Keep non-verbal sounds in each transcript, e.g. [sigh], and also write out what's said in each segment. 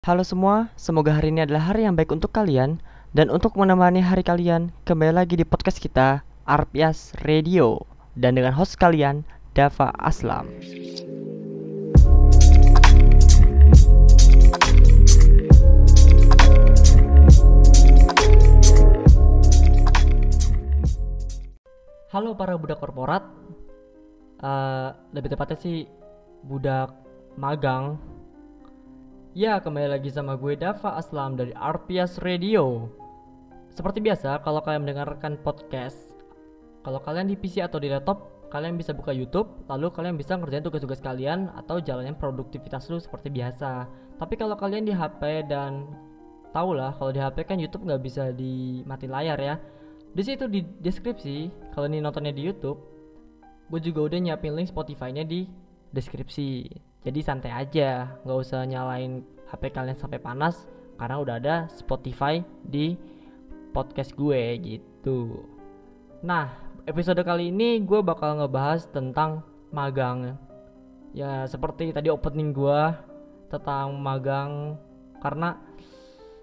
Halo semua, semoga hari ini adalah hari yang baik untuk kalian. Dan untuk menemani hari kalian kembali lagi di podcast kita Arpias Radio. Dan dengan host kalian Dava Aslam. Halo para budak korporat, Eh, lebih tepatnya sih budak magang Ya, kembali lagi sama gue Dava Aslam dari Arpias Radio. Seperti biasa, kalau kalian mendengarkan podcast, kalau kalian di PC atau di laptop, kalian bisa buka YouTube, lalu kalian bisa ngerjain tugas-tugas kalian atau jalanin produktivitas lu seperti biasa. Tapi kalau kalian di HP dan tau lah, kalau di HP kan YouTube nggak bisa dimati layar ya. Di situ di deskripsi, kalau ini nontonnya di YouTube, gue juga udah nyiapin link Spotify-nya di deskripsi jadi santai aja nggak usah nyalain HP kalian sampai panas karena udah ada Spotify di podcast gue gitu. Nah episode kali ini gue bakal ngebahas tentang magang. Ya seperti tadi opening gue tentang magang karena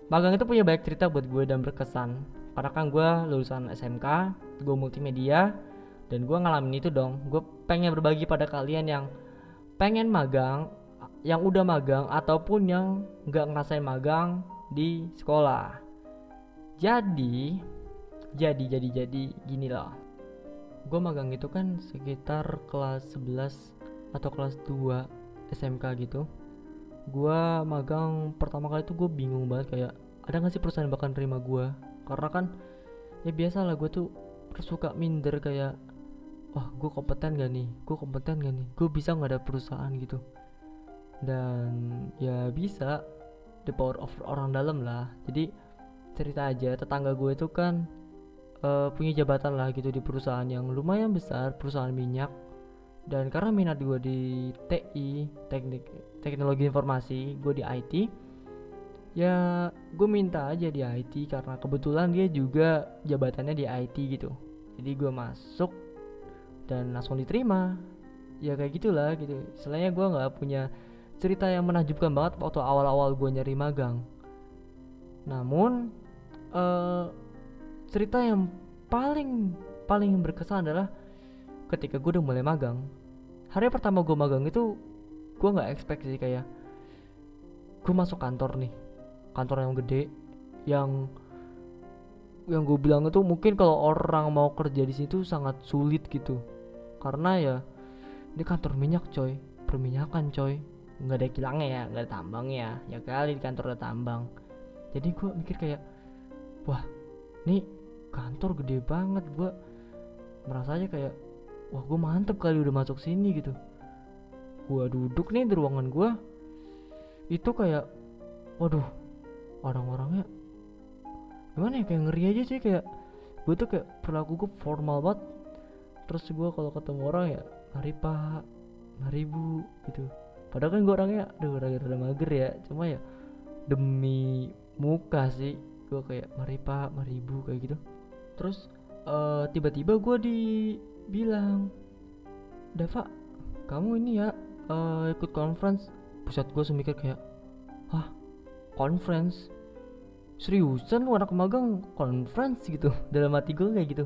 magang itu punya banyak cerita buat gue dan berkesan. Karena kan gue lulusan SMK gue multimedia dan gue ngalamin itu dong. Gue pengen berbagi pada kalian yang pengen magang yang udah magang ataupun yang nggak ngerasain magang di sekolah. Jadi jadi jadi jadi gini loh. Gue magang itu kan sekitar kelas 11 atau kelas 2 SMK gitu. Gue magang pertama kali itu gue bingung banget kayak ada gak sih perusahaan bakal nerima gue karena kan ya biasa lah gue tuh suka minder kayak wah gue kompeten gak nih? Gue kompeten gak nih? Gue bisa nggak ada perusahaan gitu? Dan ya bisa the power of orang dalam lah. Jadi cerita aja tetangga gue itu kan uh, punya jabatan lah gitu di perusahaan yang lumayan besar perusahaan minyak. Dan karena minat gue di TI teknik teknologi informasi gue di IT ya gue minta aja di IT karena kebetulan dia juga jabatannya di IT gitu. Jadi gue masuk dan langsung diterima. Ya kayak gitulah gitu. Selainnya gue nggak punya cerita yang menakjubkan banget waktu awal-awal gue nyari magang. Namun uh, cerita yang paling paling berkesan adalah ketika gue udah mulai magang. Hari pertama gue magang itu gue nggak expect sih kayak gue masuk kantor nih. Kantor yang gede yang yang gue bilang itu mungkin kalau orang mau kerja di situ sangat sulit gitu karena ya ini kantor minyak coy. Perminyakan coy. Nggak ada kilangnya ya nggak ada tambang ya. Ya kali di kantor ada tambang. Jadi gue mikir kayak wah ini kantor gede banget. Gue merasa aja kayak wah gue mantep kali udah masuk sini gitu. Gue duduk nih di ruangan gue itu kayak waduh orang-orangnya gimana ya? Kayak ngeri aja sih kayak gue tuh kayak perilaku gue formal banget terus gue kalau ketemu orang ya mari pak. Mari bu. Gitu. Padahal kan gue orangnya aduh rada-rada mager ya. Cuma ya demi muka sih gue kayak mari pak. Mari bu. Kayak gitu. Terus uh, tiba-tiba gue dibilang Dava kamu ini ya uh, ikut conference. Pusat gue semikir kayak hah? Conference? Seriusan lu anak magang conference? Gitu. Dalam hati gue kayak gitu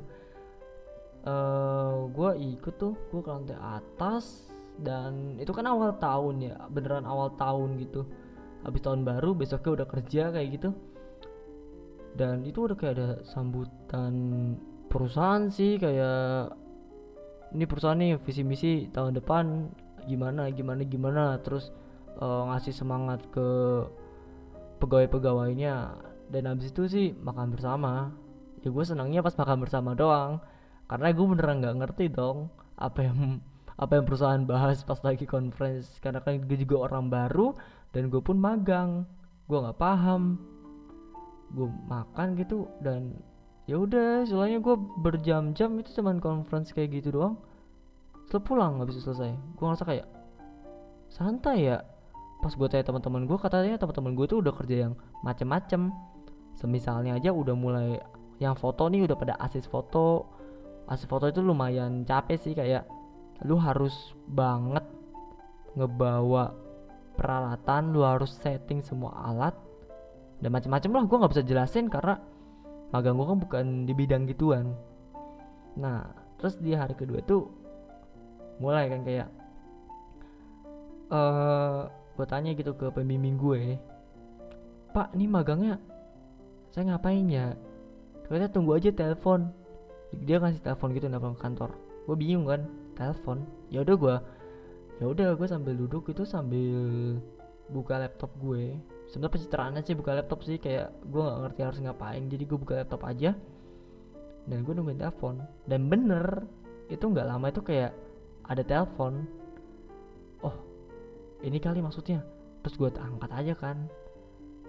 uh, eh, gue ikut tuh gue ke lantai atas dan itu kan awal tahun ya beneran awal tahun gitu. Habis tahun baru besoknya udah kerja kayak gitu. Dan itu udah kayak ada sambutan perusahaan sih kayak ini perusahaan nih visi misi tahun depan gimana gimana gimana? Terus uh, ngasih semangat ke pegawai-pegawainya. Dan habis itu sih makan bersama. Ya gue senangnya pas makan bersama doang karena gue beneran nggak ngerti dong apa yang apa yang perusahaan bahas pas lagi conference. Karena kan gue juga orang baru dan gue pun magang. Gue nggak paham. Gue makan gitu dan ya udah soalnya gue berjam-jam itu cuman conference kayak gitu doang. Setelah pulang nggak bisa selesai. Gue ngerasa kayak santai ya. Pas gue tanya teman-teman gue katanya teman-teman gue tuh udah kerja yang macem-macem. Semisalnya aja udah mulai yang foto nih udah pada asis foto asli foto itu lumayan capek sih kayak lu harus banget ngebawa peralatan lu harus setting semua alat dan macam-macam lah gue nggak bisa jelasin karena magang gue kan bukan di bidang gituan. Nah terus di hari kedua tuh mulai kan kayak eh uh, gue tanya gitu ke pembimbing gue pak ini magangnya saya ngapain ya? Kita tunggu aja telepon dia ngasih telepon gitu nelfon kantor. Gue bingung kan telepon. Ya udah gue ya udah gue sambil duduk itu sambil buka laptop gue. Sebenarnya pencitraannya sih buka laptop sih kayak gue nggak ngerti harus ngapain. Jadi gue buka laptop aja dan gue nungguin telepon. Dan bener itu nggak lama itu kayak ada telepon. Oh ini kali maksudnya. Terus gue angkat aja kan.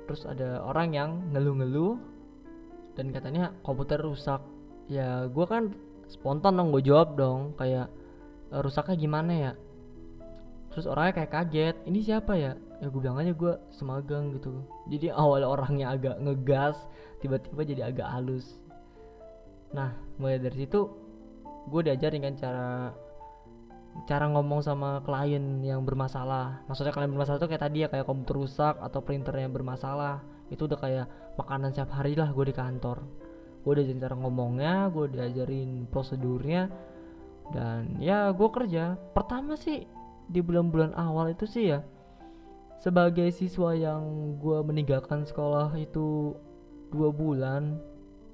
Terus ada orang yang ngeluh-ngeluh dan katanya komputer rusak ya gue kan spontan dong gue jawab dong kayak e, rusaknya gimana ya? Terus orangnya kayak kaget ini siapa ya? Ya gue bilang aja gue semagang gitu. Jadi [laughs] awal orangnya agak ngegas tiba-tiba jadi agak halus. Nah mulai dari situ gue diajarin kan cara cara ngomong sama klien yang bermasalah. Maksudnya klien bermasalah itu kayak tadi ya kayak komputer rusak atau printer yang bermasalah. Itu udah kayak makanan setiap hari lah gue di kantor gue diajarin cara ngomongnya gue diajarin prosedurnya dan ya gue kerja. Pertama sih di bulan-bulan awal itu sih ya sebagai siswa yang gue meninggalkan sekolah itu dua bulan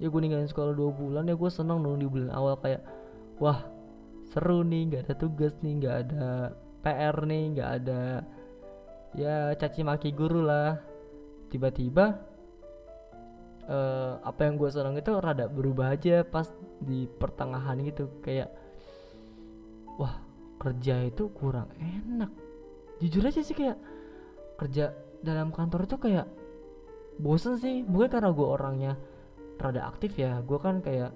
ya gue ninggalin sekolah dua bulan ya gue seneng dong di bulan awal kayak wah seru nih nggak ada tugas nih nggak ada PR nih nggak ada ya caci maki guru lah. Tiba-tiba uh, apa yang gue senang itu rada berubah aja pas di pertengahan gitu. Kayak wah kerja itu kurang enak. Jujur aja sih kayak kerja dalam kantor itu kayak bosen sih. Mungkin karena gue orangnya rada aktif ya. Gue kan kayak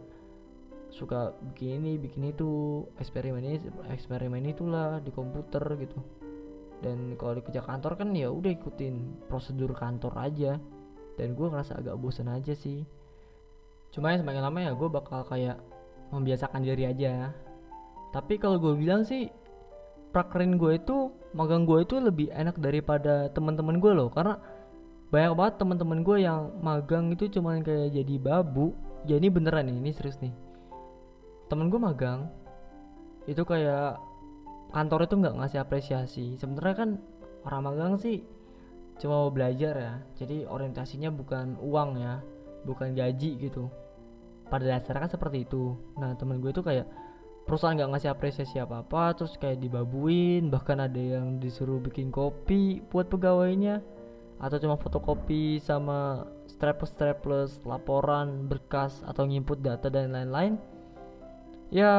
suka bikin ini bikin itu eksperimen ini eksperimen itulah di komputer gitu. Dan kalau di kerja kantor kan ya udah ikutin prosedur kantor aja dan gue ngerasa agak bosan aja sih. Cuma ya semakin lama ya gue bakal kayak membiasakan diri aja. Tapi kalau gue bilang sih prakerin gue itu magang gue itu lebih enak daripada teman-teman gue loh. Karena banyak banget teman-teman gue yang magang itu cuman kayak jadi babu. Ya ini beneran nih ini serius nih. Temen gue magang itu kayak kantor itu nggak ngasih apresiasi. Sebenarnya kan orang magang sih cuma mau belajar ya. Jadi orientasinya bukan uang ya bukan gaji gitu. Pada dasarnya kan seperti itu. Nah temen gue itu kayak perusahaan nggak ngasih apresiasi apa apa terus kayak dibabuin bahkan ada yang disuruh bikin kopi buat pegawainya atau cuma fotokopi sama staples staples laporan berkas atau nginput data dan lain-lain. Ya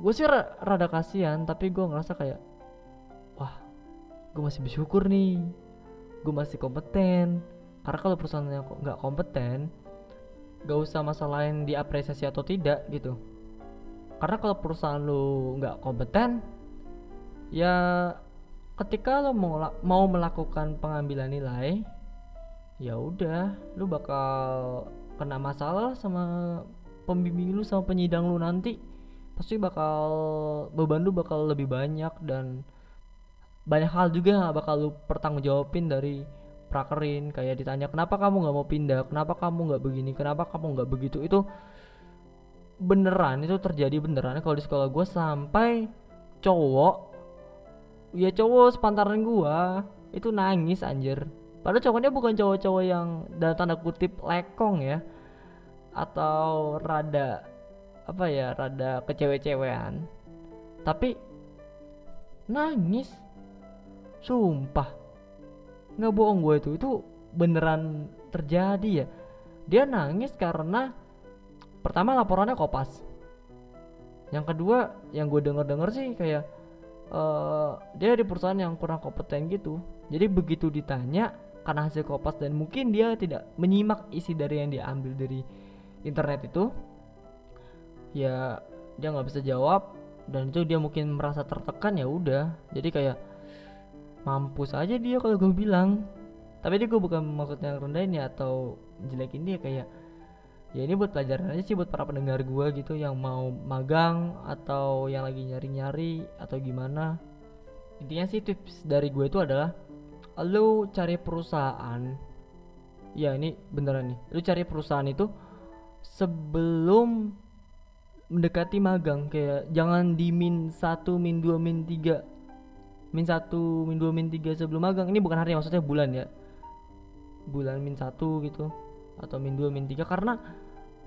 gue sih rada kasihan tapi gue ngerasa kayak wah gue masih bersyukur nih gue masih kompeten. Karena kalau perusahaannya nggak kompeten gak usah masalahin diapresiasi atau tidak gitu. Karena kalau perusahaan lu nggak kompeten ya ketika lo mau mau melakukan pengambilan nilai ya udah lu bakal kena masalah sama pembimbing lu sama penyidang lu nanti. Pasti bakal beban lu bakal lebih banyak dan banyak hal juga gak bakal lu pertanggungjawabin dari prakerin. Kayak ditanya kenapa kamu nggak mau pindah? Kenapa kamu nggak begini? Kenapa kamu nggak begitu? Itu beneran itu terjadi beneran kalau di sekolah gue sampai cowok ya cowok sepantaran gue itu nangis anjir. Padahal cowoknya bukan cowok-cowok yang dalam tanda kutip lekong ya atau rada apa ya rada kecewe-cewean. Tapi nangis sumpah. Nggak bohong gue itu. Itu beneran terjadi ya. Dia nangis karena pertama laporannya kopas. Yang kedua yang gue denger denger sih kayak uh, dia di perusahaan yang kurang kompeten gitu. Jadi begitu ditanya karena hasil kopas dan mungkin dia tidak menyimak isi dari yang diambil dari internet itu ya dia nggak bisa jawab dan itu dia mungkin merasa tertekan ya udah. Jadi kayak mampus aja dia kalau gue bilang. Tapi dia gue bukan maksudnya rendahin ya atau jelekin dia kayak ya ini buat pelajaran aja sih buat para pendengar gue gitu yang mau magang atau yang lagi nyari-nyari atau gimana. Intinya sih tips dari gue itu adalah lu cari perusahaan. Ya ini beneran nih. Lu cari perusahaan itu sebelum mendekati magang. Kayak jangan di min 1, min 2, min 3 min 1, min 2, min 3 sebelum magang. Ini bukan hari maksudnya bulan ya. Bulan min 1 gitu atau min 2, min 3 karena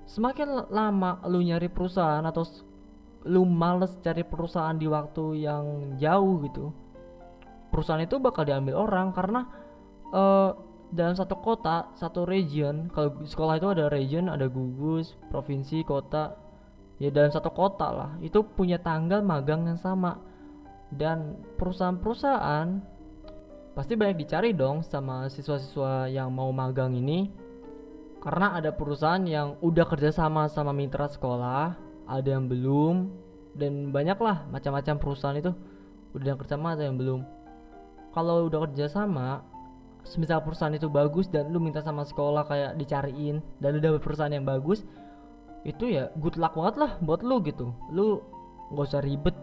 semakin lama lu nyari perusahaan atau lu males cari perusahaan di waktu yang jauh gitu perusahaan itu bakal diambil orang. Karena uh, dalam satu kota satu region kalau sekolah itu ada region ada gugus provinsi kota. Ya dalam satu kota lah. Itu punya tanggal magang yang sama dan perusahaan-perusahaan pasti banyak dicari dong sama siswa-siswa yang mau magang ini. Karena ada perusahaan yang udah kerja sama mitra sekolah ada yang belum dan banyak lah macam-macam perusahaan itu udah yang kerja sama ada yang belum. Kalau udah kerja sama semisal perusahaan itu bagus dan lu minta sama sekolah kayak dicariin dan udah perusahaan yang bagus itu ya good luck banget lah buat lu gitu. Lu nggak usah ribet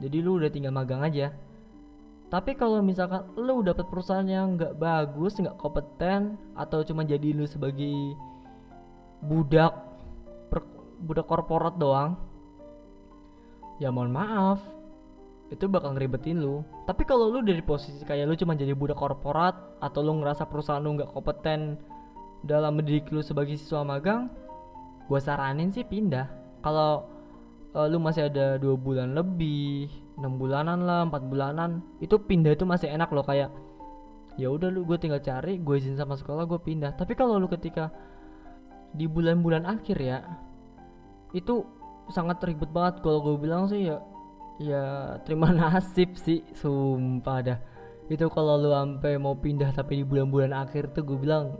jadi lu udah tinggal magang aja. Tapi kalau misalkan lu dapat perusahaan yang nggak bagus nggak kompeten atau cuma jadi lu sebagai budak per, budak korporat doang ya mohon maaf. Itu bakal ngeribetin lu. Tapi kalau lu dari posisi kayak lu cuma jadi budak korporat atau lu ngerasa perusahaan lu nggak kompeten dalam mendidik lu sebagai siswa magang gue saranin sih pindah. Kalau uh, lu masih ada dua bulan lebih enam bulanan lah empat bulanan. Itu pindah itu masih enak loh kayak ya udah lu gue tinggal cari gue izin sama sekolah gue pindah. Tapi kalau lu ketika di bulan-bulan akhir ya itu sangat ribet banget. Kalau gue bilang sih ya ya terima [laughs] nasib sih sumpah dah. Itu kalau lu sampai mau pindah tapi di bulan-bulan akhir tuh gue bilang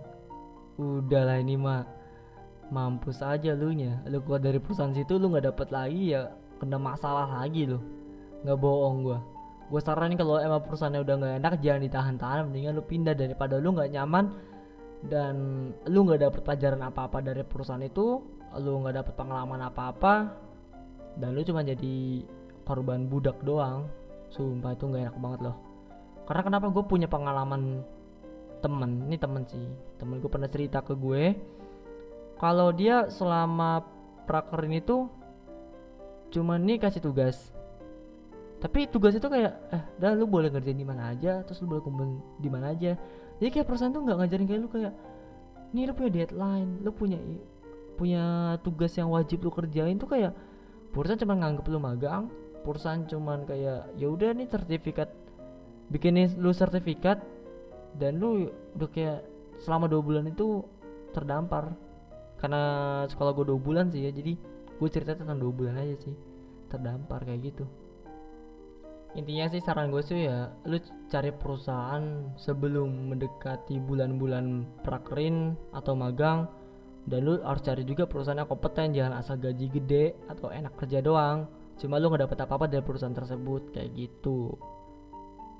udahlah ini mah mampus aja lu nya. Lu keluar dari perusahaan situ lu nggak dapet lagi ya kena masalah lagi lu. Nggak bohong gua. Gue saranin kalau emang perusahaannya udah nggak enak jangan ditahan-tahan. Mendingan lu pindah daripada lu nggak nyaman dan lu nggak dapet pelajaran apa-apa dari perusahaan itu lu nggak dapet pengalaman apa-apa dan lu cuma jadi korban budak doang. Sumpah itu nggak enak banget loh. Karena kenapa gue punya pengalaman temen? Ini temen sih. Temen gue pernah cerita ke gue kalau dia selama prakerin itu cuma nih kasih tugas. Tapi tugas itu kayak eh dah lu boleh ngerjain di mana aja terus lu boleh kumpul di mana aja. Jadi kayak perusahaan tuh nggak ngajarin kayak lu kayak nih lu punya deadline lu punya punya tugas yang wajib lu kerjain tuh kayak perusahaan cuma nganggep lu magang perusahaan cuman kayak ya udah nih sertifikat bikinin lu sertifikat dan lu udah kayak selama dua bulan itu terdampar karena sekolah gue dua bulan sih ya jadi gue cerita tentang dua bulan aja sih. Terdampar kayak gitu. Intinya sih saran gue sih ya lu cari perusahaan sebelum mendekati bulan-bulan prakerin atau magang dan lu harus cari juga perusahaan yang kompeten jangan asal gaji gede atau enak kerja doang. Cuma lu nggak dapet apa-apa dari perusahaan tersebut kayak gitu.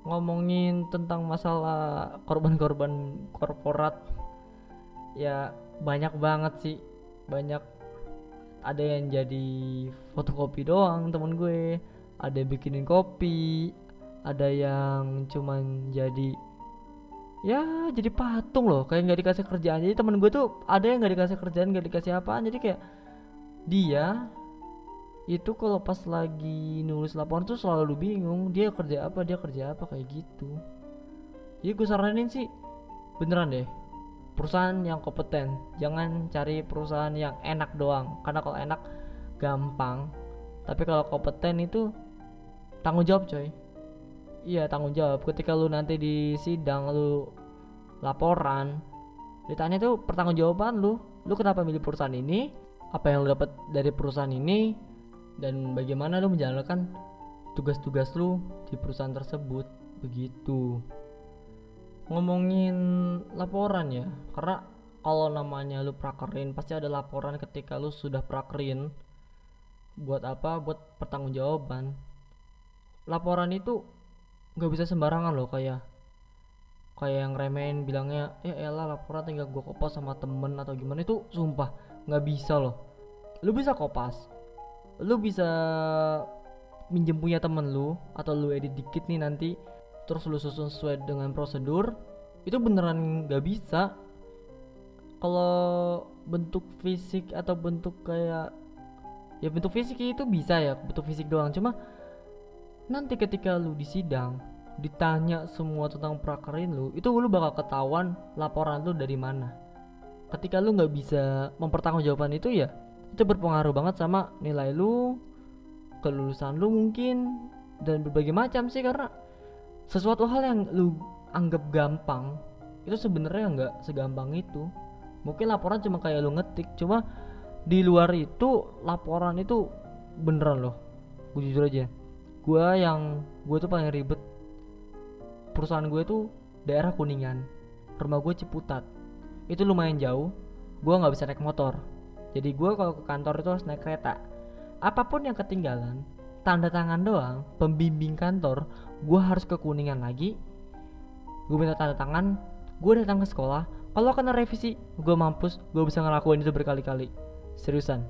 Ngomongin tentang masalah korban-korban korporat ya banyak banget sih. Banyak. Ada yang jadi fotokopi doang temen gue. Ada yang bikinin kopi. Ada yang cuman jadi ya jadi patung loh. Kayak nggak dikasih kerjaan. Jadi temen gue tuh ada yang nggak dikasih kerjaan nggak dikasih apa jadi kayak dia itu kalau pas lagi nulis laporan tuh selalu bingung dia kerja apa dia kerja apa kayak gitu. Jadi gue saranin sih beneran deh perusahaan yang kompeten. Jangan cari perusahaan yang enak doang. Karena kalau enak gampang. Tapi kalau kompeten itu tanggung jawab coy. Iya tanggung jawab. Ketika lu nanti di sidang lu laporan ditanya tuh pertanggung jawaban lu. Lu kenapa milih perusahaan ini? Apa yang lu dapat dari perusahaan ini? Dan bagaimana lu menjalankan tugas-tugas lu di perusahaan tersebut? Begitu ngomongin laporan ya karena kalau namanya lu prakerin pasti ada laporan ketika lu sudah prakerin. Buat apa? Buat pertanggungjawaban. Laporan itu nggak bisa sembarangan loh kayak kayak yang remen bilangnya ya elah laporan tinggal gua kopas sama temen atau gimana. Itu sumpah nggak bisa loh. Lu bisa kopas. Lu bisa minjem punya temen lu atau lu edit dikit nih nanti terus lu susun sesuai dengan prosedur itu beneran nggak bisa. Kalau bentuk fisik atau bentuk kayak ya bentuk fisik itu bisa ya bentuk fisik doang. Cuma nanti ketika lu di sidang ditanya semua tentang prakerin lu itu lu bakal ketahuan laporan lu dari mana. Ketika lu nggak bisa mempertanggungjawabkan itu ya itu berpengaruh banget sama nilai lu kelulusan lu mungkin dan berbagai macam sih karena sesuatu hal yang lu anggap gampang itu sebenarnya nggak segampang itu. Mungkin laporan cuma kayak lu ngetik cuma di luar itu laporan itu beneran loh. Gue jujur aja gue yang gue tuh paling ribet. Perusahaan gue tuh daerah kuningan rumah gue ciputat. Itu lumayan jauh gue nggak bisa naik motor. Jadi gue kalau ke kantor itu harus naik kereta. Apa pun yang ketinggalan tanda tangan doang. Pembimbing kantor gue harus ke kuningan lagi. Gue minta tanda tangan gue datang ke sekolah. Kalau kena revisi gue mampus gue bisa ngelakuin itu berkali-kali. Seriusan.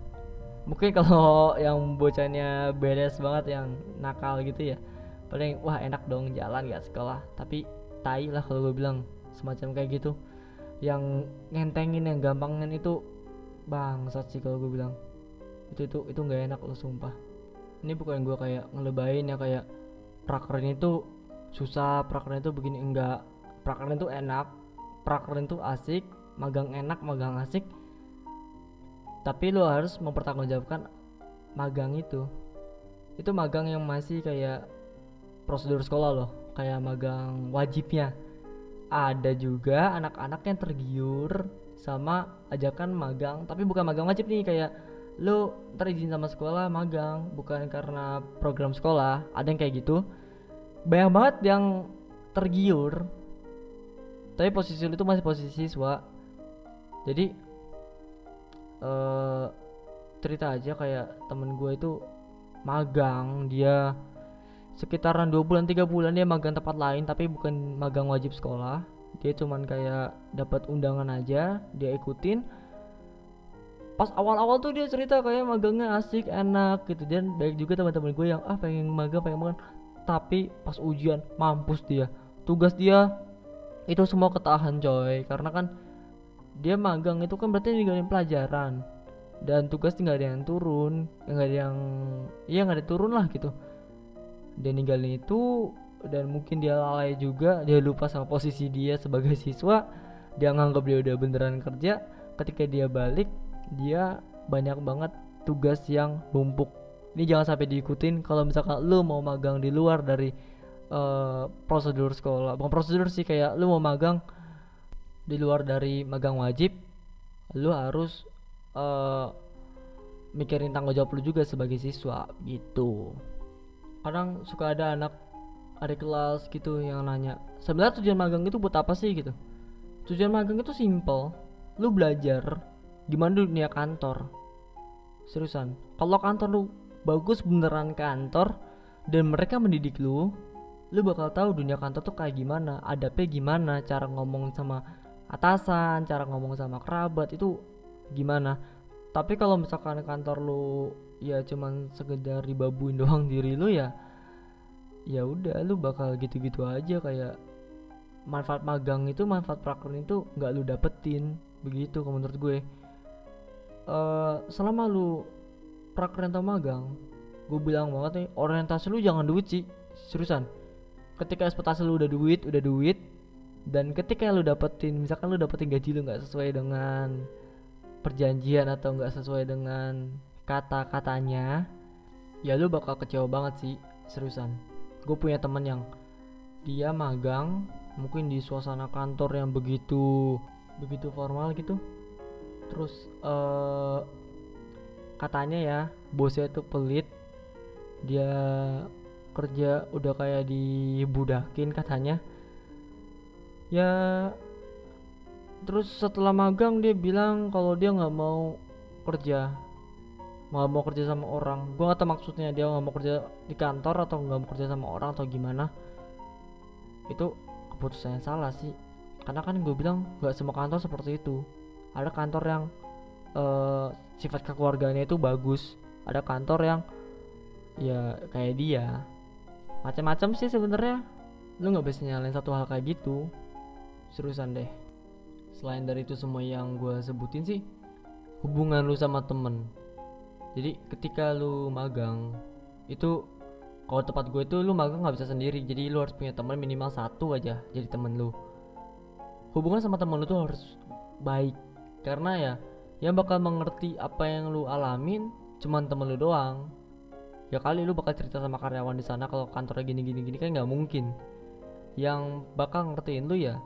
Mungkin kalau [laughs] yang bocahnya beres banget yang nakal gitu ya paling wah enak dong jalan gak sekolah. Tapi tai lah kalau gue bilang semacam kayak gitu. Yang ngentengin yang gampangin itu bangsat sih kalau gue bilang. Itu itu itu nggak enak lo sumpah ini bukan gue kayak ngelebain ya kayak prakerin itu susah prakerin itu begini enggak. Prakerin itu enak prakerin itu asik magang enak magang asik. Tapi lo harus mempertanggungjawabkan magang itu. Itu magang yang masih kayak prosedur sekolah loh kayak magang wajibnya. Ada juga anak-anak yang tergiur sama ajakan magang tapi bukan magang wajib nih kayak lu ntar izin sama sekolah magang. Bukan karena program sekolah. Ada yang kayak gitu. Banyak banget yang tergiur. Tapi posisi lu itu masih posisi siswa. Jadi uh, cerita aja kayak temen gue itu magang. Dia sekitaran dua bulan tiga bulan dia magang tempat lain tapi bukan magang wajib sekolah. Dia cuman kayak dapat undangan aja dia ikutin pas awal-awal tuh dia cerita kayak magangnya asik enak gitu. Dan baik juga teman-teman gue yang ah pengen magang pengen magang. Tapi pas ujian mampus dia. Tugas dia itu semua ketahan coy. Karena kan dia magang itu kan berarti ninggalin pelajaran. Dan tugas tinggal ada yang turun nggak ada yang iya nggak ada turun lah gitu. Dia ninggalin itu dan mungkin dia lalai juga dia lupa sama posisi dia sebagai [laughs] siswa. Dia nganggap dia udah beneran kerja. Ketika dia balik dia banyak banget tugas yang numpuk. Ini jangan sampai diikutin kalau misalkan lu mau magang di luar dari uh, prosedur sekolah. Bukan prosedur sih kayak lu mau magang di luar dari magang wajib lu harus uh, mikirin tanggung jawab lu juga sebagai siswa gitu. Kadang suka ada anak adik kelas gitu yang nanya sebenarnya tujuan magang itu buat apa sih? gitu. Tujuan magang itu simple. Lu belajar gimana dunia kantor? Seriusan. Kalau kantor lu bagus beneran kantor dan mereka mendidik lu lu bakal tahu dunia kantor tuh kayak gimana adabnya gimana cara ngomong sama atasan cara ngomong sama kerabat itu gimana. Tapi kalau misalkan kantor lu ya cuman sekedar dibabuin [laughs] doang diri lu ya ya udah lu bakal gitu-gitu aja. Kayak manfaat magang itu manfaat prakerin itu nggak lu dapetin. Begitu kalau menurut gue uh, selama lu praker atau magang gue bilang banget nih orientasi lu jangan duit sih seriusan. Ketika ekspektasi lu udah duit udah duit dan ketika lu dapetin misalkan lu dapetin gaji lu nggak sesuai dengan perjanjian atau nggak sesuai dengan kata-katanya ya lu bakal kecewa banget sih seriusan. Gue punya temen yang dia magang mungkin di suasana kantor yang begitu begitu formal gitu terus uh, katanya ya bosnya itu pelit. Dia kerja udah kayak dibudakin katanya. Ya terus setelah magang dia bilang kalau dia nggak mau kerja. Nggak mau kerja sama orang. Gue nggak tahu maksudnya dia nggak mau kerja di kantor atau nggak mau kerja sama orang atau gimana. Itu keputusan yang salah sih. Karena kan gue bilang nggak semua kantor seperti itu ada kantor yang uh, sifat kekeluarganya itu bagus. Ada kantor yang ya kayak dia. Macam-macam sih sebenarnya. Lu nggak bisa nyalain satu hal kayak gitu. Seriusan deh. Selain dari itu semua yang gue sebutin sih hubungan lu sama temen. Jadi ketika lu magang itu kalau tempat gue itu lu magang nggak bisa sendiri. Jadi lu harus punya teman minimal satu aja jadi temen lu. Hubungan sama temen lu tuh harus baik karena ya yang bakal mengerti apa yang lu alamin cuman temen lu doang. Ya kali lu bakal cerita sama karyawan di sana kalau kantornya gini gini gini kan nggak mungkin. Yang bakal ngertiin lu ya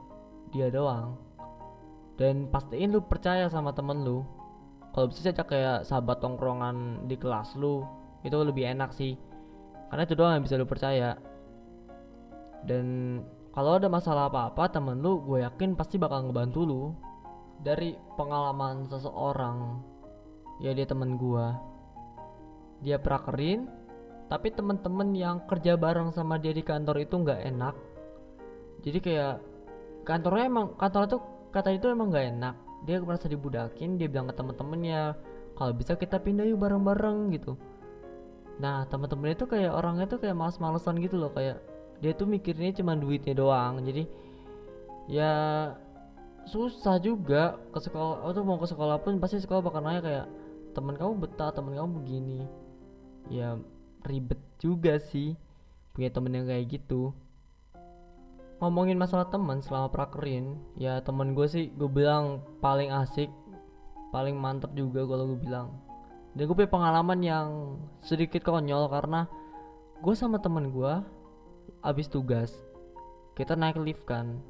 dia doang. Dan pastiin lu percaya sama temen lu. Kalau bisa saja kayak sahabat tongkrongan di kelas lu itu lebih enak sih. Karena itu doang yang bisa lu percaya. Dan kalau ada masalah apa-apa temen lu gue yakin pasti bakal ngebantu lu dari pengalaman seseorang ya dia temen gue dia prakerin tapi temen-temen yang kerja bareng sama dia di kantor itu nggak enak. Jadi kayak kantornya emang kantor itu kata itu emang nggak enak. Dia merasa dibudakin dia bilang ke temen-temennya kalau bisa kita pindah yuk bareng-bareng gitu. Nah temen-temen itu kayak orangnya tuh kayak males-malesan gitu loh. Kayak dia tuh mikirnya cuma duitnya doang. Jadi ya susah juga. Ke sekolah atau mau ke sekolah pun pasti sekolah bakal nanya kayak teman kamu betah teman kamu begini. Ya ribet juga sih punya temen yang kayak gitu. Ngomongin masalah teman selama prakerin ya temen gue sih gue bilang paling asik paling mantep juga kalau gue bilang. Dan gue punya pengalaman yang sedikit konyol karena gue sama temen gue abis tugas kita naik lift kan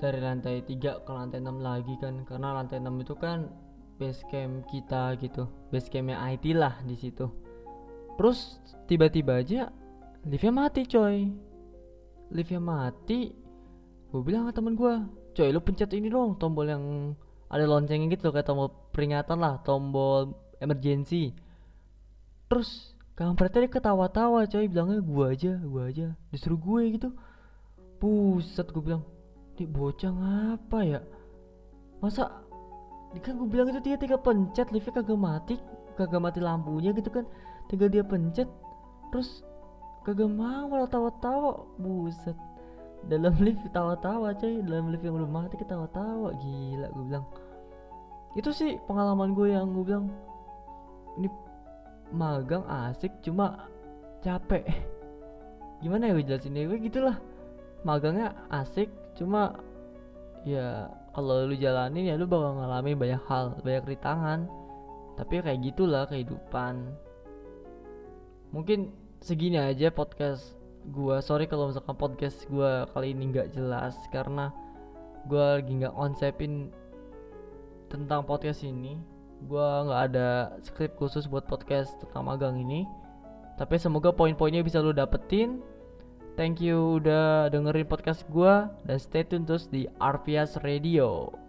dari lantai 3 ke lantai 6 lagi kan. Karena lantai 6 itu kan base camp kita gitu. Base campnya IT lah di situ. Terus tiba-tiba aja liftnya mati coy. Liftnya mati gue bilang ke temen gue coy lu pencet ini dong tombol yang ada loncengnya gitu kayak tombol peringatan lah tombol emergency. Terus kampretnya dia ketawa-tawa coy bilangnya gue aja gue aja. Disuruh gue gitu. Pusat gue bilang ini bocah ngapa ya? Masa kan gue bilang itu dia tiga pencet liftnya kagak mati kagak mati lampunya gitu kan. Tinggal dia pencet terus kagak mau malah tawa-tawa. Buset. Dalam [laughs] lift tawa-tawa coy. Dalam lift yang belum mati ketawa-tawa. Gila gue bilang. Itu sih pengalaman gue yang gue bilang ini magang asik cuma capek. Gimana ya gue jelasin gue gitulah. Magangnya asik cuma ya kalau lu jalanin ya lu bakal ngalamin banyak hal banyak rintangan. Tapi kayak gitulah kehidupan. Mungkin segini aja podcast gua. Sorry kalau misalkan podcast gua kali ini nggak jelas karena gua lagi nggak konsepin tentang podcast ini. Gua nggak ada skrip khusus buat podcast tentang magang ini. Tapi semoga poin-poinnya bisa lu dapetin Thank you udah dengerin podcast gue dan stay tune terus di Arvias Radio.